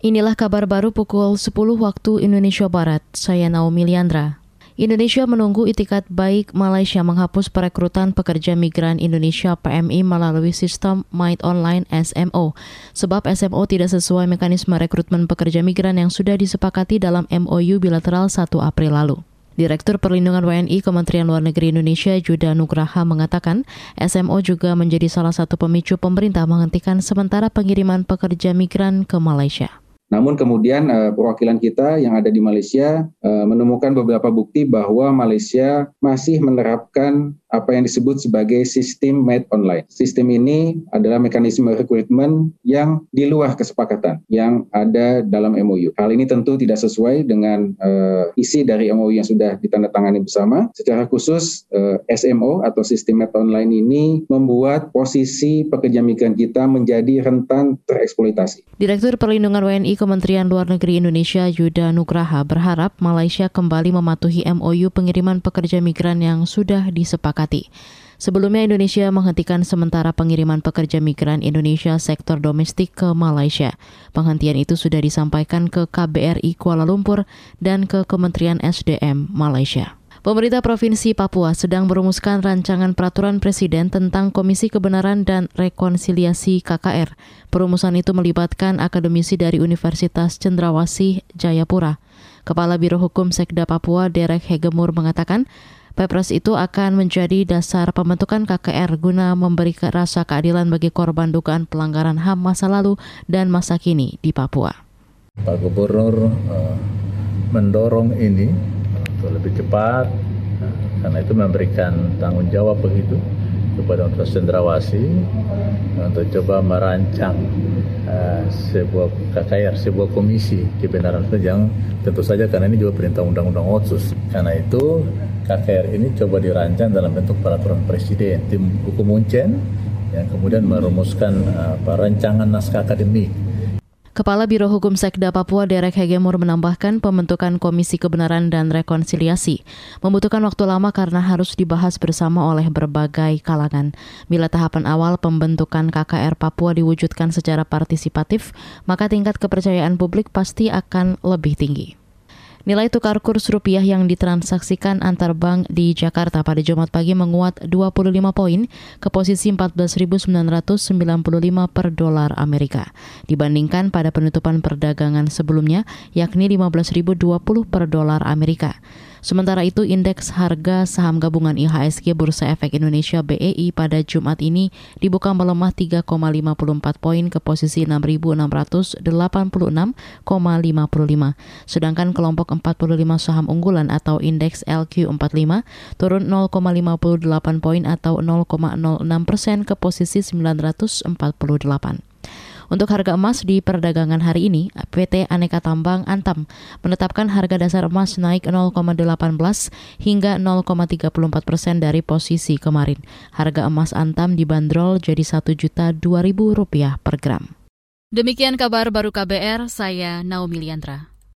Inilah kabar baru pukul 10 waktu Indonesia Barat. Saya Naomi Liandra. Indonesia menunggu itikat baik Malaysia menghapus perekrutan pekerja migran Indonesia PMI melalui sistem Might Online SMO. Sebab SMO tidak sesuai mekanisme rekrutmen pekerja migran yang sudah disepakati dalam MOU bilateral 1 April lalu. Direktur Perlindungan WNI Kementerian Luar Negeri Indonesia Juda Nugraha mengatakan SMO juga menjadi salah satu pemicu pemerintah menghentikan sementara pengiriman pekerja migran ke Malaysia. Namun kemudian uh, perwakilan kita yang ada di Malaysia uh, menemukan beberapa bukti bahwa Malaysia masih menerapkan apa yang disebut sebagai sistem made online. Sistem ini adalah mekanisme rekrutmen yang di luar kesepakatan yang ada dalam MOU. Hal ini tentu tidak sesuai dengan uh, isi dari MOU yang sudah ditandatangani bersama. Secara khusus uh, SMO atau sistem made online ini membuat posisi pekerja migran kita menjadi rentan tereksploitasi. Direktur Perlindungan WNI Kementerian Luar Negeri Indonesia Yuda Nugraha berharap Malaysia kembali mematuhi MOU pengiriman pekerja migran yang sudah disepakati. Sebelumnya Indonesia menghentikan sementara pengiriman pekerja migran Indonesia sektor domestik ke Malaysia. Penghentian itu sudah disampaikan ke KBRI Kuala Lumpur dan ke Kementerian SDM Malaysia. Pemerintah Provinsi Papua sedang merumuskan rancangan peraturan presiden tentang Komisi Kebenaran dan Rekonsiliasi KKR. Perumusan itu melibatkan akademisi dari Universitas Cendrawasih Jayapura. Kepala Biro Hukum Sekda Papua Derek Hegemur mengatakan, Pepres itu akan menjadi dasar pembentukan KKR guna memberi rasa keadilan bagi korban dugaan pelanggaran HAM masa lalu dan masa kini di Papua. Pak Gubernur uh, mendorong ini untuk lebih cepat nah, karena itu memberikan tanggung jawab begitu kepada Universitas Cendrawasih untuk coba merancang uh, sebuah KKR, sebuah komisi kebenaran yang tentu saja karena ini juga perintah undang-undang otsus. Karena itu KKR ini coba dirancang dalam bentuk peraturan presiden, tim hukum uncen yang kemudian merumuskan uh, perancangan naskah akademik Kepala Biro Hukum Sekda Papua Derek Hegemur menambahkan pembentukan Komisi Kebenaran dan Rekonsiliasi membutuhkan waktu lama karena harus dibahas bersama oleh berbagai kalangan. Bila tahapan awal pembentukan KKR Papua diwujudkan secara partisipatif, maka tingkat kepercayaan publik pasti akan lebih tinggi. Nilai tukar kurs rupiah yang ditransaksikan antar bank di Jakarta pada Jumat pagi menguat 25 poin ke posisi 14.995 per dolar Amerika dibandingkan pada penutupan perdagangan sebelumnya yakni 15.020 per dolar Amerika. Sementara itu, indeks harga saham gabungan IHSG Bursa Efek Indonesia BEI pada Jumat ini dibuka melemah 3,54 poin ke posisi 6.686,55. Sedangkan kelompok 45 saham unggulan atau indeks LQ45 turun 0,58 poin atau 0,06 persen ke posisi 948. Untuk harga emas di perdagangan hari ini, PT Aneka Tambang Antam menetapkan harga dasar emas naik 0,18 hingga 0,34 persen dari posisi kemarin. Harga emas Antam dibanderol jadi satu juta dua ribu rupiah per gram. Demikian kabar baru KBR, saya Naomi Liandra.